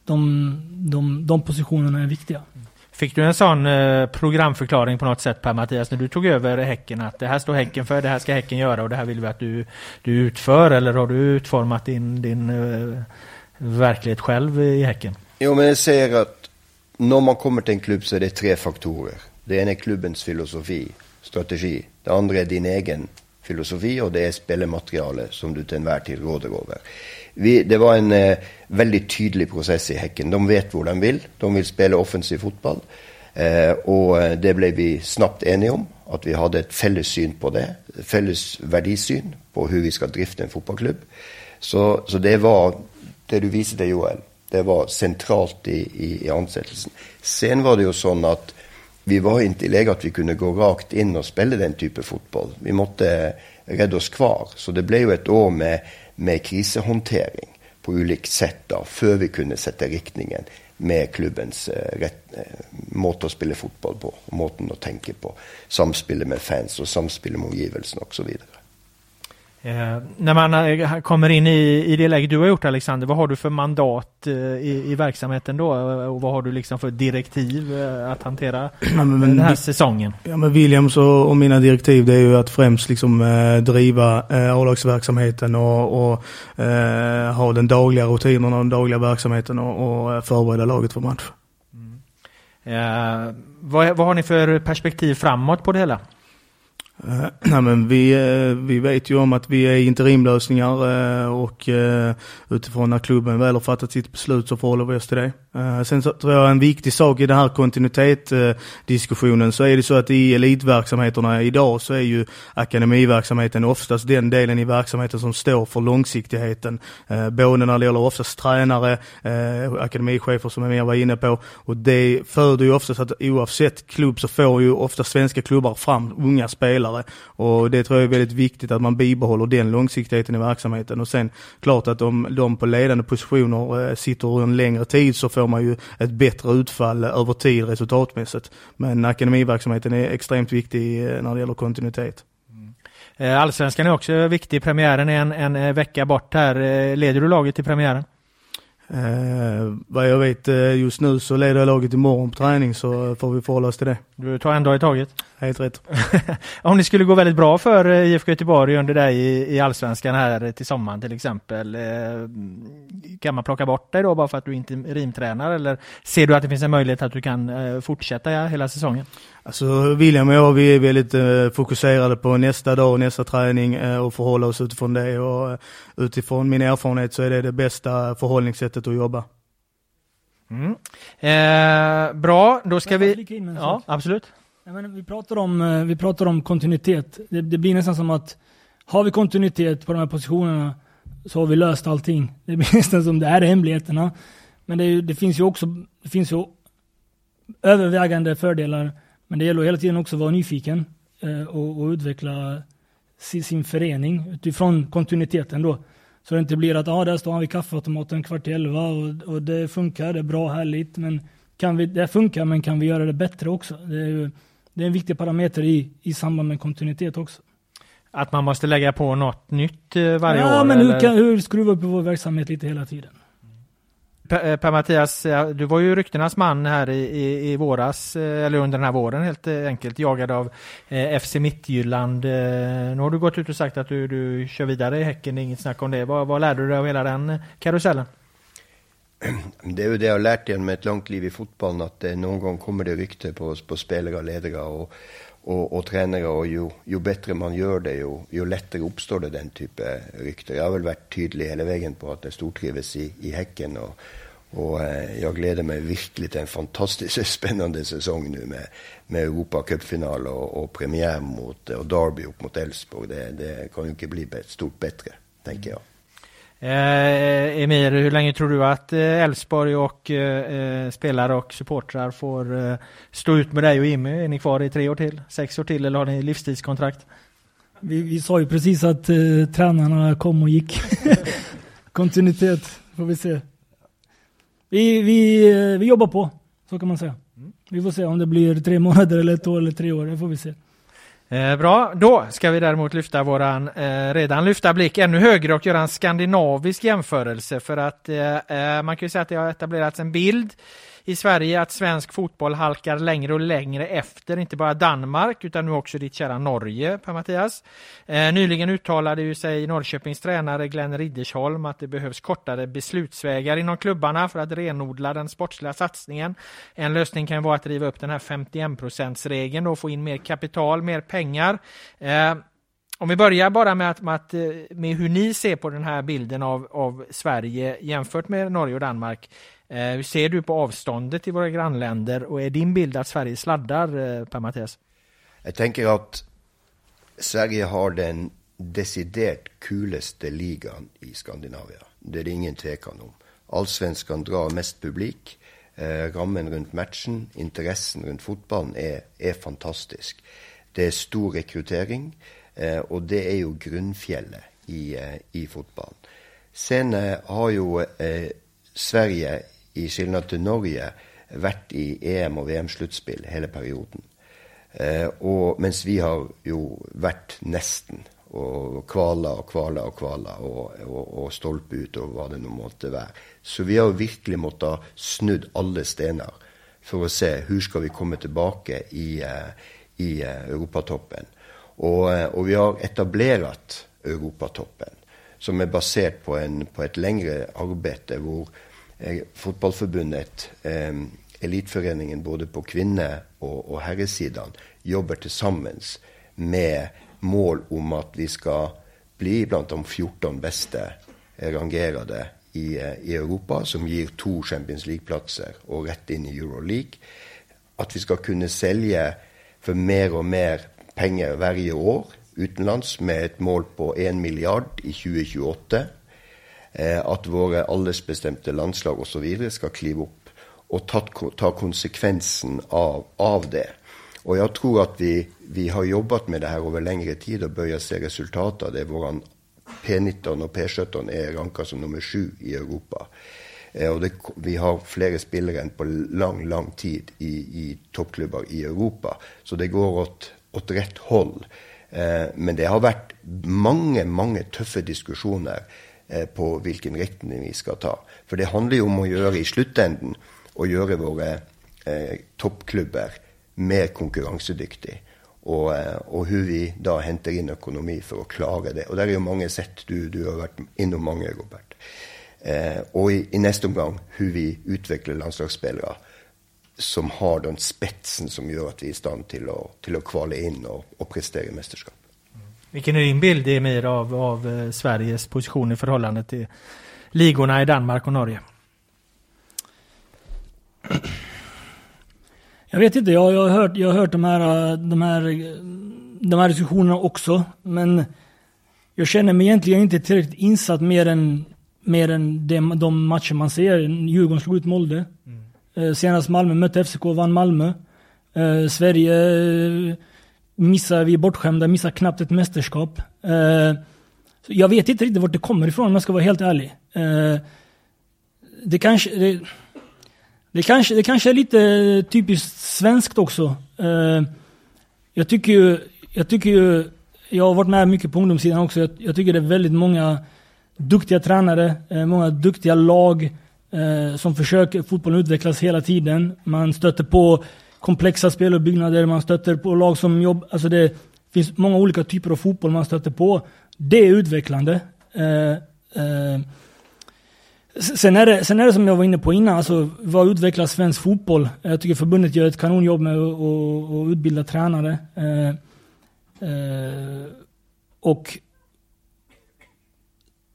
de, de, de positionerna är viktiga. Mm. Fick du en sån eh, programförklaring på något sätt Per Mattias när du tog över Häcken att det här står Häcken för, det här ska Häcken göra och det här vill vi att du, du utför eller har du utformat din, din uh, verklighet själv i Häcken? Jo men jag säger att när man kommer till en klubb så är det tre faktorer. Det ena är klubbens filosofi, strategi. Det andra är din egen filosofi och det är spelmaterialet som du till enhver tid råder över. Vi, det var en eh, väldigt tydlig process i Häcken. De vet vad de vill. De vill spela offensiv fotboll. Eh, och eh, det blev vi snabbt eniga om. Att vi hade ett fälles syn på det. Fälles värdisyn på hur vi ska drifta en fotbollsklubb. Så, så det var, det du visade Joel, det var centralt i, i, i ansättelsen. Sen var det ju så att vi var inte i läge att vi kunde gå rakt in och spela den typen av fotboll. Vi måste rädda oss kvar. Så det blev ju ett år med, med krishantering på olika sätt då, för vi kunde sätta riktningen med klubbens eh, eh måte att spela fotboll på, måten att tänka på, samspelet med fans och samspelet med omgivelsen och så vidare. Eh, när man eh, kommer in i, i det läget du har gjort Alexander, vad har du för mandat eh, i, i verksamheten då? Och vad har du liksom för direktiv eh, att hantera [clears throat] ja, men, den här säsongen? Ja men Williams och, och, mina direktiv det är ju att främst liksom eh, driva eh, A-lagsverksamheten och, och eh, ha den dagliga rutinerna och den dagliga verksamheten och, och förbereda laget för match. Mm. vad, vad har ni för perspektiv framåt på det hela? Eh, [clears throat] nej, men vi, eh, vi vet ju om att vi är interimlösningar eh, och utifrån när klubben väl har fattat sitt beslut så förhåller vi oss till det. sen så tror jag en viktig sak i den här kontinuitetsdiskussionen så är det så att i elitverksamheterna idag så är ju akademiverksamheten oftast den delen i verksamheten som står för långsiktigheten. både när det gäller oftast tränare, akademichefer som jag var inne på och det föder ju oftast att oavsett klubb så får ju ofta svenska klubbar fram unga spelare vidare. Och det tror jag är väldigt viktigt att man bibehåller den långsiktigheten i verksamheten. Och sen klart att om de på ledande positioner eh, sitter en längre tid så får man ju ett bättre utfall över tid resultatmässigt. Men akademiverksamheten är extremt viktig eh, när det gäller kontinuitet. Mm. Eh, Allsvenskan är också viktig. Premiären är en, en vecka bort här. Leder du laget till premiären? Eh, vad jag vet eh, just nu så leder jag laget imorgon på träning så får vi förhålla oss till det. Du tar en dag i taget? Helt rätt. [laughs] Om det skulle gå väldigt bra för eh, IFK Göteborg under dig i, i Allsvenskan här till sommaren till exempel. Eh, kan man plocka bort dig då bara för att du inte rimtränar eller ser du att det finns en möjlighet att du kan eh, fortsätta hela säsongen? Alltså William och jag, vi är väldigt eh, fokuserade på nästa dag och nästa träning eh, och förhålla oss utifrån det. Och, utifrån min erfarenhet så är det det bästa förhållningssättet att jobba. Mm. Eh, bra, då ska vi... Ja, absolut. Ja, men vi, pratar om, eh, vi pratar om kontinuitet. Det, det, blir nästan som att har vi kontinuitet på de här positionerna så har vi löst allting. Det blir [laughs] nästan som det är hemligheterna. Men det, är, det finns ju också det finns ju övervägande fördelar men det gäller hela tiden också att vara nyfiken eh, och, och, utveckla sin, sin förening utifrån kontinuiteten då. Så det inte blir att ah, där står han vid kaffeautomaten kvart i elva och, och det funkar, det är bra, härligt. Men kan vi, det funkar, men kan vi göra det bättre också? Det är, ju, det är en viktig parameter i, i samband med kontinuitet också. Att man måste lägga på något nytt eh, varje ja, år? Ja, men hur, kan, hur skruva upp vår verksamhet lite hela tiden? Per-Mattias, eh, du var ju ryktenas man här i, i, i, våras, eh, eller under den här våren helt eh, enkelt, jagad av eh, FC Mittjylland. Nu har du gått ut och sagt att du, du kör vidare i Häcken, inget snack om det. Vad, vad lärde du dig av hela den karusellen? [clears throat] Det är ju det jag har lärt genom ett långt liv i fotbollen, att någon gång kommer det rykte på, på spelare och ledare och, och, och tränare och ju, ju bättre man gör det, ju, ju lättare uppstår det den typen av rykten. Jag har väl varit tydlig hela vägen på att jag stortrivs i, i Häcken och, och eh, jag gläder mig verkligen till en fantastiskt [laughs] spännande säsong nu med, med Europacupfinal och, och premiär mot och Derby upp mot Elfsborg. Det, det kan ju inte bli stort bättre, tänker jag. Eh, Emir, hur länge tror du att eh, Elfsborg och eh, spelare och supportrar får eh, stå ut med dig och Jimmy? Är ni kvar i tre år till, sex år till eller har ni livstidskontrakt? Vi, vi sa ju precis att eh, tränarna kom och gick. [laughs] Kontinuitet, får vi se. Vi, vi, eh, vi jobbar på, så kan man säga. Vi får se om det blir tre månader eller ett år eller tre år, det får vi se. Eh, bra, då ska vi däremot lyfta våran eh, redan lyfta blick ännu högre och göra en skandinavisk jämförelse för att eh, eh man kan ju säga att det har etablerats en bild i Sverige att svensk fotboll halkar längre och längre efter, inte bara Danmark utan nu också ditt kära Norge, Per-Mattias. Eh, nyligen uttalade ju sig Norrköpings tränare Glenn Riddersholm att det behövs kortare beslutsvägar inom klubbarna för att renodla den sportsliga satsningen. En lösning kan vara att riva upp den här 51%-regeln och få in mer kapital, mer pengar. Eh, om vi börjar bara med, att, med, att, eh, med hur ni ser på den här bilden av, av Sverige jämfört med Norge och Danmark. Hur ser du på avståndet till våra grannländer och är din bild att Sverige sladdar, eh, Per-Mattias? Jag tänker att Sverige har den deciderat kulaste ligan i Skandinavien. Det är det ingen tvekan om. Allsvenskan drar mest publik. Eh, rammen runt matchen, intressen runt fotbollen är, är fantastisk. Det är stor rekrytering, och det är ju grundfjället i, i fotbollen. Sen har ju eh, Sverige i skillnad til Norge, vært i EM- og VM-sluttspill hele perioden. Eh, og, mens vi har jo vært nesten. Og kvala og kvala og kvala og, og, og stolpe ut og hva det nå måtte være. Så vi har virkelig måttet snudd alle stener for å se hvor skal vi komme tilbake i, eh, i eh, europatoppen. Og, eh, og, vi har etablert europatoppen, som er basert på, en, på et lengre arbeid hvor eh, Fotballforbundet, eh, elitföreningen både på kvinne- och, och herresidan jobbar tillsammans med mål om att vi ska bli bland de 14 bästa rangerade i, eh, i Europa, som ger två Champions League-platser och rätt in i Euroleague. Att vi ska kunna sälja för mer och mer pengar varje år utomlands med ett mål på en miljard i 2028. Eh, at våre aldersbestemte landslag osv. skal klive opp og ta, ta konsekvensen av, av, det. Og jeg tror at vi, vi har jobbet med det her over lengre tid og bør se resultater av det. Våre P19 og P17 er ranka som nummer sju i Europa. Och og det, vi har flere spillere enn på lang, lang tid i, i toppklubber i Europa. Så det går åt, åt rett hold. Eh, men det har vært mange, mange tøffe diskusjoner Eh, på vilken riktning vi ska ta. För det handlar ju om att göra i slutändan och göra våra eh, toppklubbar mer konkurrensduktiga. Och, eh, och, hur vi då hämtar in ekonomi för att klara det. Och där är ju många sätt, Du, du har varit inom många, Robert. Eh, och i, i, nästa omgång hur vi utvecklar landslagsspelare som har den spetsen som gör att vi är i stånd till att, till att kvala in och, och prestera i mästerskap. Vilken är din bild, Emir, av, av eh, Sveriges position i förhållande till ligorna i Danmark och Norge? Jag vet inte, jag, jag, har, hört, jag har hört de här, de, här, de här diskussionerna också. Men jag känner mig egentligen inte tillräckligt insatt mer än, mer än de, de matcher man ser. Djurgården slog ut Molde. Mm. Eh, senast Malmö mötte FCK och vann Malmö. Eh, Sverige missar, vi är bortskämda, missar knappt ett mästerskap. Eh, jag vet inte riktigt vart det kommer ifrån om jag ska vara helt ärlig. Eh, det kanske... Det, det kanske, det kanske är lite typiskt svenskt också. Eh, jag tycker ju, jag tycker ju, jag har varit med mycket på ungdomssidan också. Jag, jag tycker det är väldigt många duktiga tränare, många duktiga lag som försöker, fotbollen utvecklas hela tiden. Man stöter på komplexa speluppbyggnader, man stöter på lag som jobbar, alltså det finns många olika typer av fotboll man stöter på. Det är utvecklande. Eh, eh, sen, är det, sen är det som jag var inne på innan, alltså vad utvecklar svensk fotboll? Jag tycker förbundet gör ett kanonjobb med att utbilda tränare. Eh, eh, och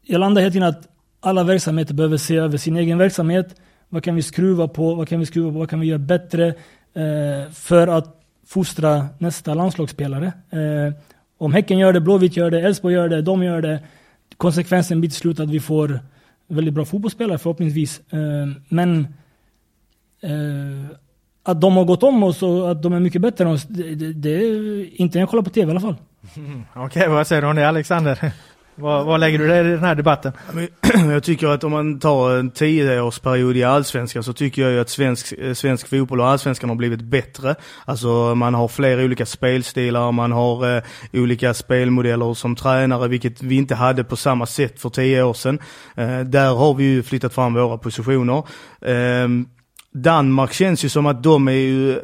jag landar helt enkelt att alla verksamheter behöver se över sin egen verksamhet. vad kan vi skruva på, vad kan vi skruva på, vad kan vi göra bättre Eh, för att fostra nästa landslagsspelare. Eh, om Häcken gör det, Blåvitt gör det, Elfsborg gör det, de gör det. Konsekvensen blir till slut att vi får väldigt bra fotbollsspelare förhoppningsvis. Eh, men eh, att de har gått om oss och att de är mycket bättre än oss, det, det, det är inte när jag kollar på TV i alla fall. Mm, [laughs] Okej, okay, vad säger du om det Alexander? Vad, vad, lägger du dig i den här debatten? [clears throat] Jag tycker att om man tar en tioårsperiod i Allsvenskan så tycker jag ju att svensk, eh, svensk fotboll och Allsvenskan har blivit bättre. Alltså man har flera olika spelstilar, man har eh, olika spelmodeller som tränare, vilket vi inte hade på samma sätt för tio år sedan. Eh, där har vi ju flyttat fram våra positioner. Eh, Danmark känns ju som att de är ju...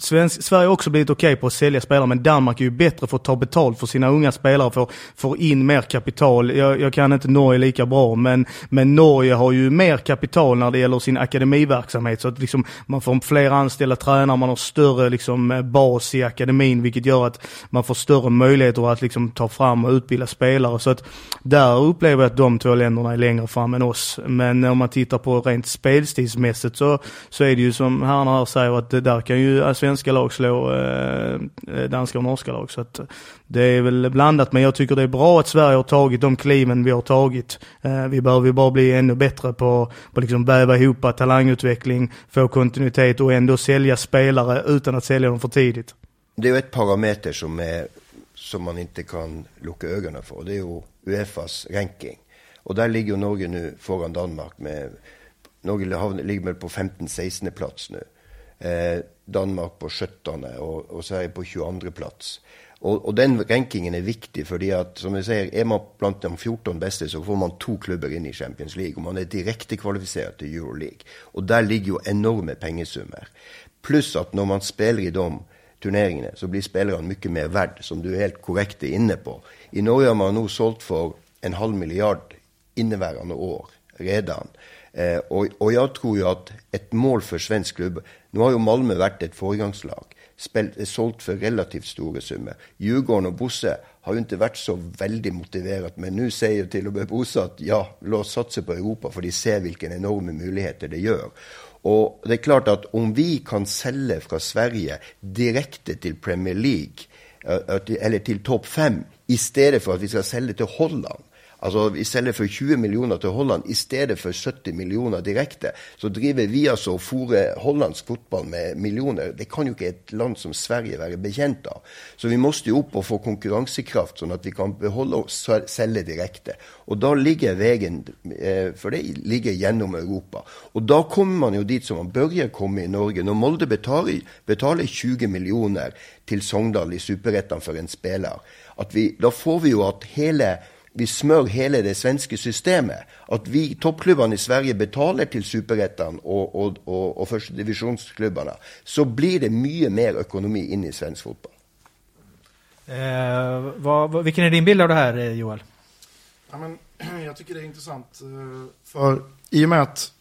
Svensk, Sverige har också blivit okej okay på att sälja spelare, men Danmark är ju bättre för att ta betalt för sina unga spelare, för att få in mer kapital. Jag, jag, kan inte Norge lika bra, men, men Norge har ju mer kapital när det gäller sin akademiverksamhet, så att liksom man får fler anställda tränare, man har större liksom eh, bas i akademin, vilket gör att man får större möjligheter att liksom ta fram och utbilda spelare. Så att där upplever jag att de två länderna är längre fram än oss. Men om man tittar på rent spelstilsmässigt så så är det ju som herrarna här säger att där kan ju äh, svenska lag slå eh, danska och norska lag. Så att det är väl blandat, men jag tycker det är bra att Sverige har tagit de kliven vi har tagit. Eh, vi behöver ju bara bli ännu bättre på att liksom väva ihop talangutveckling, få kontinuitet och ändå sälja spelare utan att sälja dem för tidigt. Det är ju ett parameter som, är, som man inte kan locka ögonen för. Det är ju Uefas ranking. Och där ligger Norge nu föran Danmark med Norge ligger på 15-16 plats nu. Eh, Danmark på 17 och, och Sverige på 22 plats. Och, och, den rankingen är viktig för att som jag säger, är man bland de 14 bästa så får man två klubbar in i Champions League och man är direkt kvalificerad till Euroleague. Och där ligger ju enorma pengesummor. Plus att när man spelar i de turneringarna så blir spelaren mycket mer värd, som du är helt korrekt är inne på. I Norge har man nu sålt för en halv miljard innevarande år redan. Eh, och, och, jag tror ju att ett mål för svensk klubb Nu har ju Malmö varit ett föregångslag, sålt för relativt stora summor. Djurgården och Bosse har ju inte varit så väldigt motiverat, men nu säger till och med Bosse att ja, låt satsa på Europa, för de ser vilka enorma möjligheter det gör. Och det är klart att om vi kan sälja från Sverige direkt till Premier League, eh, eller till topp 5, istället för att vi ska sälja till Holland, Alltså istället för 20 miljoner till Holland, istället för 70 miljoner direkt, så driver vi alltså och fore holländsk fotboll med miljoner. Det kan ju inte ett land som Sverige vara bekänt av. Så vi måste ju upp och få konkurrenskraft så att vi kan behålla och sälja direkt. Och då ligger vägen, eh, för det ligger genom Europa. Och då kommer man ju dit som man börjar komma i Norge. När Molde betalar, betalar 20 miljoner till Sogndal i Superettan för en spelare, att vi, då får vi ju att hela vi smör hela det svenska systemet. Att vi toppklubbarna i Sverige betalar till superettan och, och, och, och första divisionsklubbarna, så blir det mycket mer ekonomi in i svensk fotboll. Eh, vad, vilken är din bild av det här, eh, Joel? Ja, men, [clears throat] jag tycker det är intressant, eh, för i och med att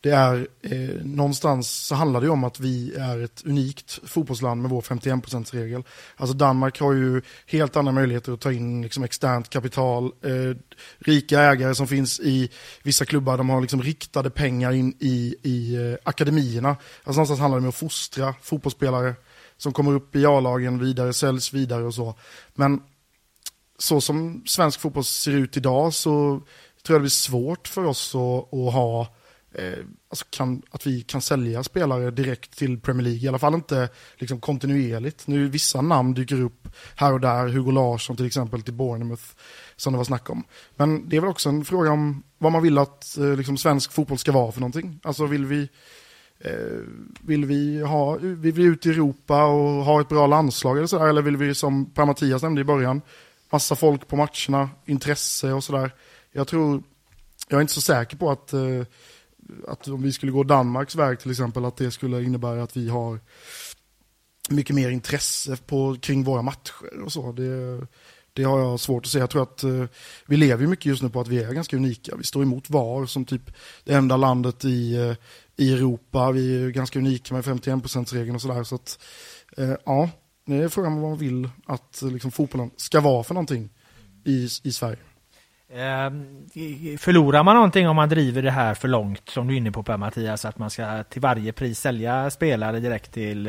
det är eh, någonstans så handlar det om att vi är ett unikt fotbollsland med vår 51%-regel. Alltså Danmark har ju helt andra möjligheter att ta in liksom externt kapital. Eh, rika ägare som finns i vissa klubbar, de har liksom riktade pengar in i, i eh, akademierna. Alltså någonstans handlar det om att fostra fotbollsspelare som kommer upp i A-lagen vidare, säljs vidare och så. Men så som svensk fotboll ser ut idag så tror jag det blir svårt för oss att, att ha eh, alltså kan, att vi kan sälja spelare direkt till Premier League. I alla fall inte liksom, kontinuerligt. Nu vissa namn dyker upp här och där. Hugo Larsson till exempel till Bournemouth som det var snack om. Men det är väl också en fråga om vad man vill att eh, liksom, svensk fotboll ska vara för någonting. Alltså vill vi eh, vill vi, ha, vill vi ut i Europa och ha ett bra landslag eller sådär? Eller vill vi som Per-Mattias nämnde i början, massa folk på matcherna, intresse och sådär. Jag tror, jag är inte så säker på att eh, att om vi skulle gå Danmarks väg till exempel, att det skulle innebära att vi har mycket mer intresse på, kring våra matcher och så. Det, det har jag svårt att säga. Jag tror att eh, vi lever mycket just nu på att vi är ganska unika. Vi står emot VAR som typ det enda landet i, eh, i Europa. Vi är ganska unika med 51%-regeln och sådär. Så att, eh, ja, det är frågan vad man vill att eh, liksom, fotbollen ska vara för någonting i, i Sverige. Ehm, förlorar man någonting om man driver det här för långt som du är inne på Per Mattias, att man ska till varje pris sälja spelare direkt till,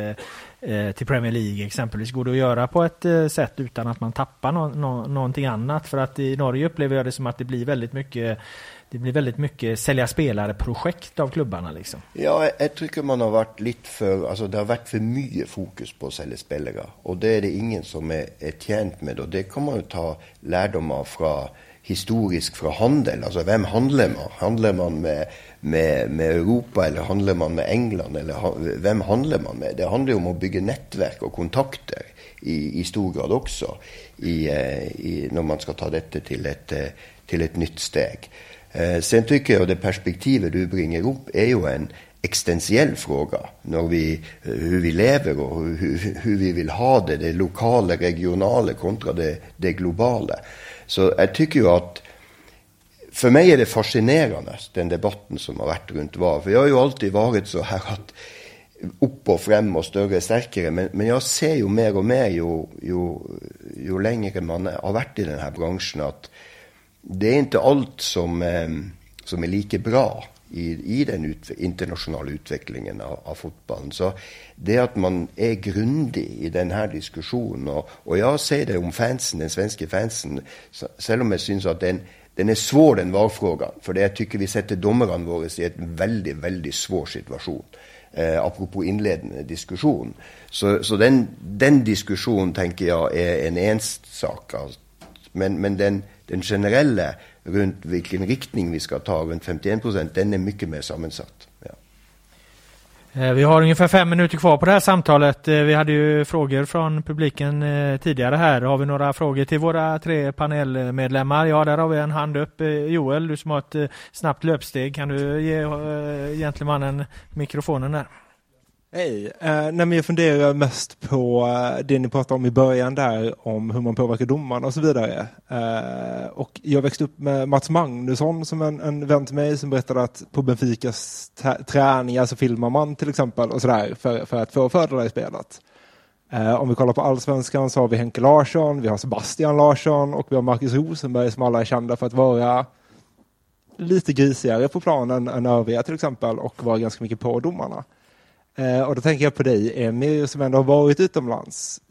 eh, till Premier League exempelvis? Går det att göra på ett eh, sätt utan att man tappar no no någonting annat? För att i Norge upplever jag det som att det blir väldigt mycket det blir väldigt mycket sälja spelare-projekt av klubbarna liksom. Ja, jag tycker man har varit lite för, alltså det har varit för mycket fokus på att sälja spelare. Och det är det ingen som är, är tjänt med. Och det kan man ju ta lärdom av från historisk fra handel. Altså vem handlar man? Handlar man med, med, med Europa eller handler man med England? Eller vem handlar man med? Det handlar jo om att bygga nätverk och kontakter i, i stor grad också. I, eh, i, när man ska ta detta till ett, eh, til et nytt steg. Eh, sen tycker jag det perspektivet du bringer upp är jo en existentiell fråga. Når vi, eh, hur vi lever och hur, hur vi vill ha det, det lokala, regionala kontra det, det globala. Så jag tycker ju att för mig är det fascinerande, den debatten som har varit runt VAR. För jag har ju alltid varit så här att upp och fram och större och starkare. Men, men jag ser ju mer och mer ju, ju, ju längre man har varit i den här branschen att det är inte allt som, eh, som är lika bra i, i den ut, internationella utvecklingen av, av fotbollen. Så det att man är grundig i den här diskussionen och, och jag säger det om fansen, den svenska fansen, även om jag syns att den, den är svår den valfrågan. För det jag tycker vi sätter domarna våra i en väldigt, väldigt svår situation. Eh, apropå inledande diskussion. Så, så den, den diskussionen tänker jag är en ensak. Alltså. Men, men den, den generella runt vilken riktning vi ska ta, runt 51 procent, den är mycket mer sammansatt. Ja. Eh, vi har ungefär fem minuter kvar på det här samtalet. Eh, vi hade ju frågor från publiken eh, tidigare här. Har vi några frågor till våra tre panelmedlemmar? Ja, där har vi en hand upp. Joel, du som har ett snabbt löpsteg. Kan du ge gentlemannen mikrofonen där? Hej! Eh, nej, jag funderar mest på eh, det ni pratade om i början där, om hur man påverkar domarna och så vidare. Eh, och jag växte upp med Mats Magnusson som en, en vän till mig som berättade att på Benficas träningar så filmar man till exempel och sådär för, för att få fördelar i spelet. Eh, om vi kollar på allsvenskan så har vi Henke Larsson, vi har Sebastian Larsson och vi har Marcus Rosenberg som alla är kända för att vara lite grisigare på planen än övriga till exempel och vara ganska mycket på domarna. Eh, och då tänker jag på dig, Emir, som ändå har varit utomlands.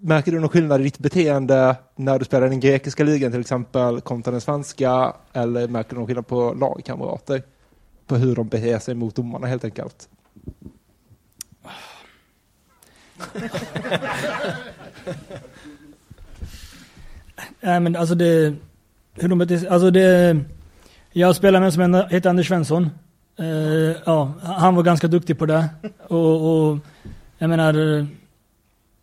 Märker du någon skillnad i ditt beteende när du spelar i den grekiska ligan till exempel kontra den svenska? Eller märker du någon skillnad på lagkamrater? På hur de beter sig mot domarna helt enkelt? [laughs] Nej men alltså det, hur de beter sig, alltså det, jag spelar med en som heter Anders Svensson. Uh, ja, han var ganska duktig på det. Och, och, jag menar,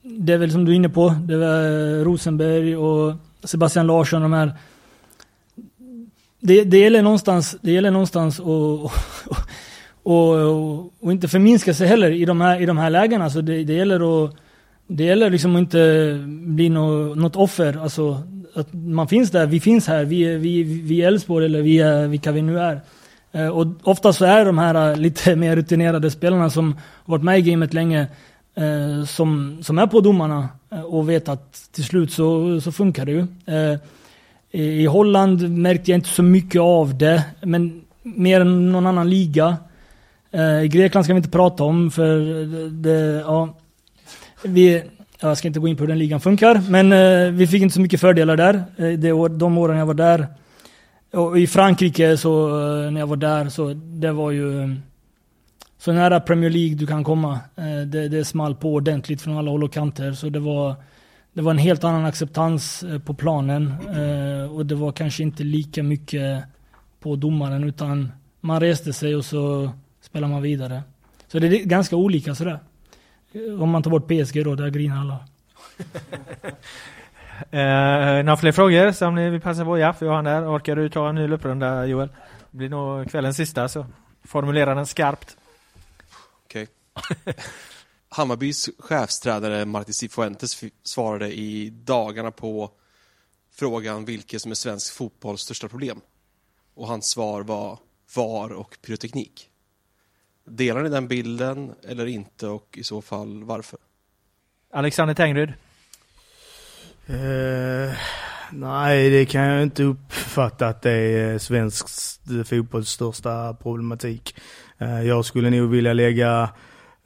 det är väl som du är inne på, det var eh, Rosenberg och Sebastian Larsson, de här. Det, det gäller någonstans, det gäller någonstans och, [laughs] och, och, och, inte förminska sig heller i de här, i de här lägena. Så det, det gäller att det gäller liksom att inte bli no, något offer. Alltså, att man finns där, vi finns här, vi, vi, vi är Elfsborg eller vi är vilka vi nu är. Eh, och ofta så är de här eh, lite [laughs] mer rutinerade spelarna som varit med i gamet länge, eh, som, som är på domarna och vet att till slut så, så funkar det ju. I Holland märkte jag inte så mycket av det, men mer än någon annan liga. I Grekland ska vi inte prata om för det, ja, vi, jag ska inte gå in på hur den ligan funkar, men vi fick inte så mycket fördelar där. de åren jag var där och I Frankrike, så, eh, när jag var där, så det var ju eh, så nära Premier League du kan komma. Eh, det, det small på ordentligt från alla håll och kanter. Så det var, det var en helt annan acceptans på planen. Och det var kanske inte lika mycket på domaren, utan man reste sig och så spelade man vidare. Så det är ganska olika sådär. Om man tar bort PSG då, där grinar alla. [laughs] Eh, några fler frågor som ni vill passa på? Ja, för jag har där. Orkar du ta en ny lupprunda Joel? Det blir nog kvällens sista så formulera den skarpt. Okej. Okay. [laughs] Hammarbys chefstränare Martin Cifuentes svarade i dagarna på frågan vilket som är svensk fotbolls största problem. Och hans svar var VAR och pyroteknik. Delar ni den bilden eller inte och i så fall varför? Alexander Tengryd? Uh, Nej, det kan jag inte uppfatta att det är svensk fotbolls största problematik. Uh, jag skulle nog vilja lägga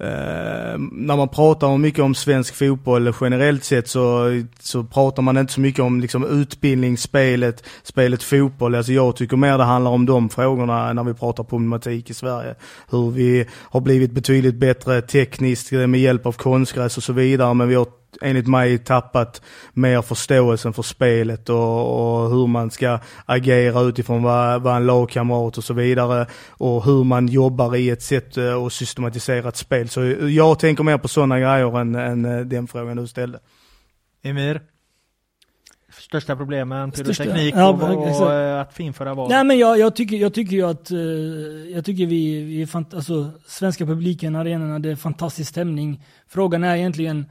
Uh, när man pratar mycket om svensk fotboll generellt sett så, så pratar man inte så mycket om liksom, utbildningsspelet, spelet fotboll. Alltså jag tycker mer det handlar om de frågorna när vi pratar problematik i Sverige. Hur vi har blivit betydligt bättre tekniskt med hjälp av konstgräs och så vidare men vi har enligt mig tappat mer förståelsen för spelet och, och hur man ska agera utifrån vad, vad en lagkamrat och så vidare och hur man jobbar i ett sätt eh, och systematiserat spel. Så jag tänker mer på sådana grejer än, än eh, den frågan du ställde. Emir? Största problemen, pyroteknik ja, och, och, eh, att införa val? Nej men jag, jag, tycker, jag tycker ju att, jag tycker vi, vi är fant- alltså, svenska publiken, arenorna, det är fantastisk stämning. Frågan är egentligen,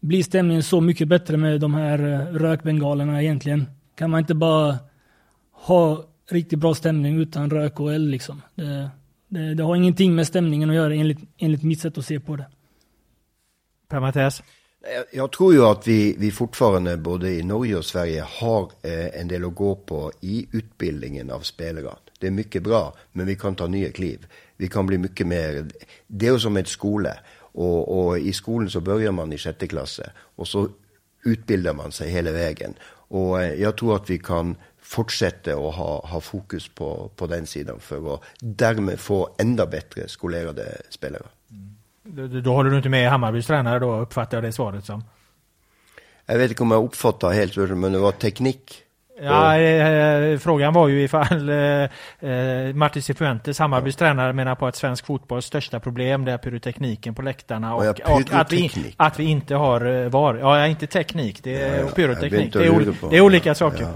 blir stämningen så mycket bättre med de här eh, rökbengalerna egentligen? Kan man inte bara ha riktigt bra stämning utan rök och eld liksom? Det, det, det har ingenting med stämningen att göra enligt, enligt mitt sätt att se på det. Per Mathias? Jag- Jag tror ju att vi, vi fortfarande både i Norge och Sverige har eh, en del att gå på i utbildningen av spelare. Det är mycket bra, men vi kan ta nya kliv. Vi kan bli mycket mer, det är ju som en skola. Och, och i skolan så börjar man i sjätte klasse och så utbildar man sig hela vägen. Och eh, jag tror att vi kan fortsätta att ha, ha fokus på, på den sidan för att därmed få ända bättre skolerade spelare. Då, då håller du inte med Hammarbys tränare då, uppfattar jag det svaret som? Jag vet inte om jag uppfattar helt, men det var teknik. Ja, eh, frågan var ju ifall [laughs] eh, eh, Martin Cifuentes, Hammarbys tränare, menar på att svensk fotbolls största problem det är pyrotekniken på läktarna och, Ja, och att, vi, att vi inte har eh, VAR. Ja, inte teknik, det är Ja, pyroteknik. Det är, det är olika saker.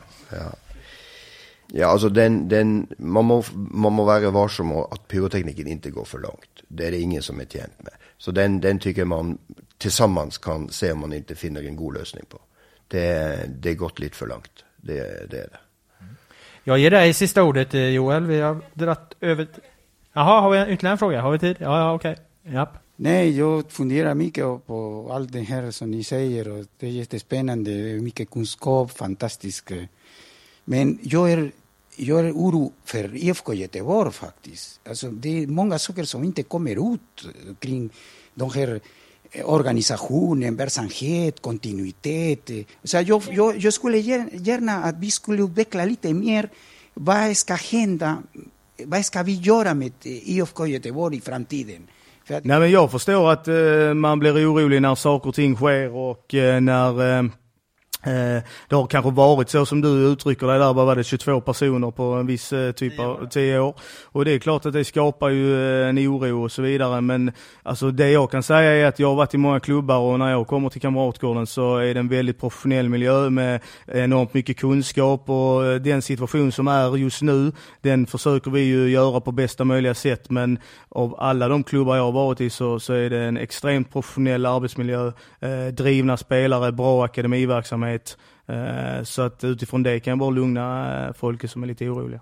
Ja, alltså den, den, man, må, man må vara varsam att pyrotekniken inte går för långt. Det är det ingen som är tjänt med. Så den, den tycker man tillsammans kan se om man inte finner en god lösning på. Det, det är gått lite för långt. Det, det är det. Jag ger dig sista ordet eh, Joel, vi har dratt över... Jaha, har vi en ytterligare en fråga? Har vi tid? Ja, ja okej. Japp. Nej, jag funderar mycket på allt det här som ni säger och det är jättespännande, mycket kunskap, fantastiskt. Men jag är, jag är oro för IFK Göteborg faktiskt. Alltså, det är många saker som inte kommer ut kring de här organisation, organisationen, verksamhet, kontinuitet. Så jag, jag, jag skulle gärna att vi skulle utveckla lite mer vad ska hända, vad ska vi göra med IFK Göteborg i framtiden? För att, Nej men jag förstår att eh, man blir orolig när saker och ting sker och eh, när eh, det har kanske varit så som du uttrycker det där, vad var det, 22 personer på en viss eh, typ av 10 år. Och det är klart att det skapar ju eh, en oro och så vidare men alltså det jag kan säga är att jag har varit i många klubbar och när jag kommer till Kamratgården så är det en väldigt professionell miljö med enormt mycket kunskap och eh, den situation som är just nu den försöker vi ju göra på bästa möjliga sätt men av alla de klubbar jag har varit i så, så är det en extremt professionell arbetsmiljö, eh, drivna spelare, bra akademiverksamhet. Eh, så att utifrån det kan jag bara lugna eh, folk som är lite oroliga.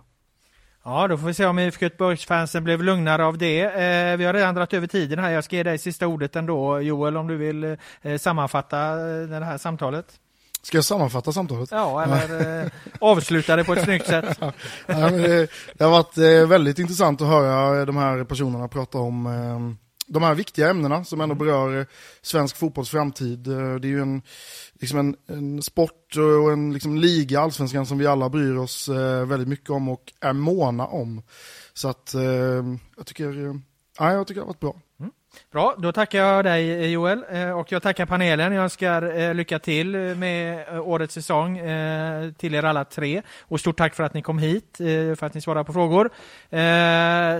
Ja, då får vi se om IFK Göteborgsfansen blev lugnare av det. Eh, vi har redan dragit över tiden här. Jag ska ge dig sista ordet ändå, Joel, om du vill eh, sammanfatta det här samtalet. Ska jag sammanfatta samtalet? Ja, eller eh, avsluta det på ett snyggt sätt. [laughs] Ja, det, det har varit väldigt intressant att höra de här personerna prata om de här viktiga ämnena som ändå berör eh, svensk fotbolls framtid. Eh, Det är ju en, liksom en, en sport och en liksom liga, allsvenskan, som vi alla bryr oss eh, väldigt mycket om och är måna om. Så att jag tycker, ja, jag tycker det har varit bra. Bra, då tackar jag dig eh, Joel eh, och jag tackar panelen. Jag önskar eh, lycka till med årets säsong till er alla tre. Och stort tack för att ni kom hit, för att ni svarade på frågor.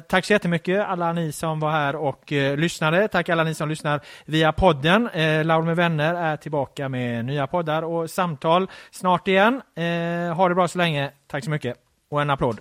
Tack så jättemycket alla ni som var här och lyssnade. Tack alla ni som lyssnar via podden. Laul med vänner är tillbaka med nya poddar och samtal snart igen. Ha det bra så länge. Tack så mycket. Och en applåd.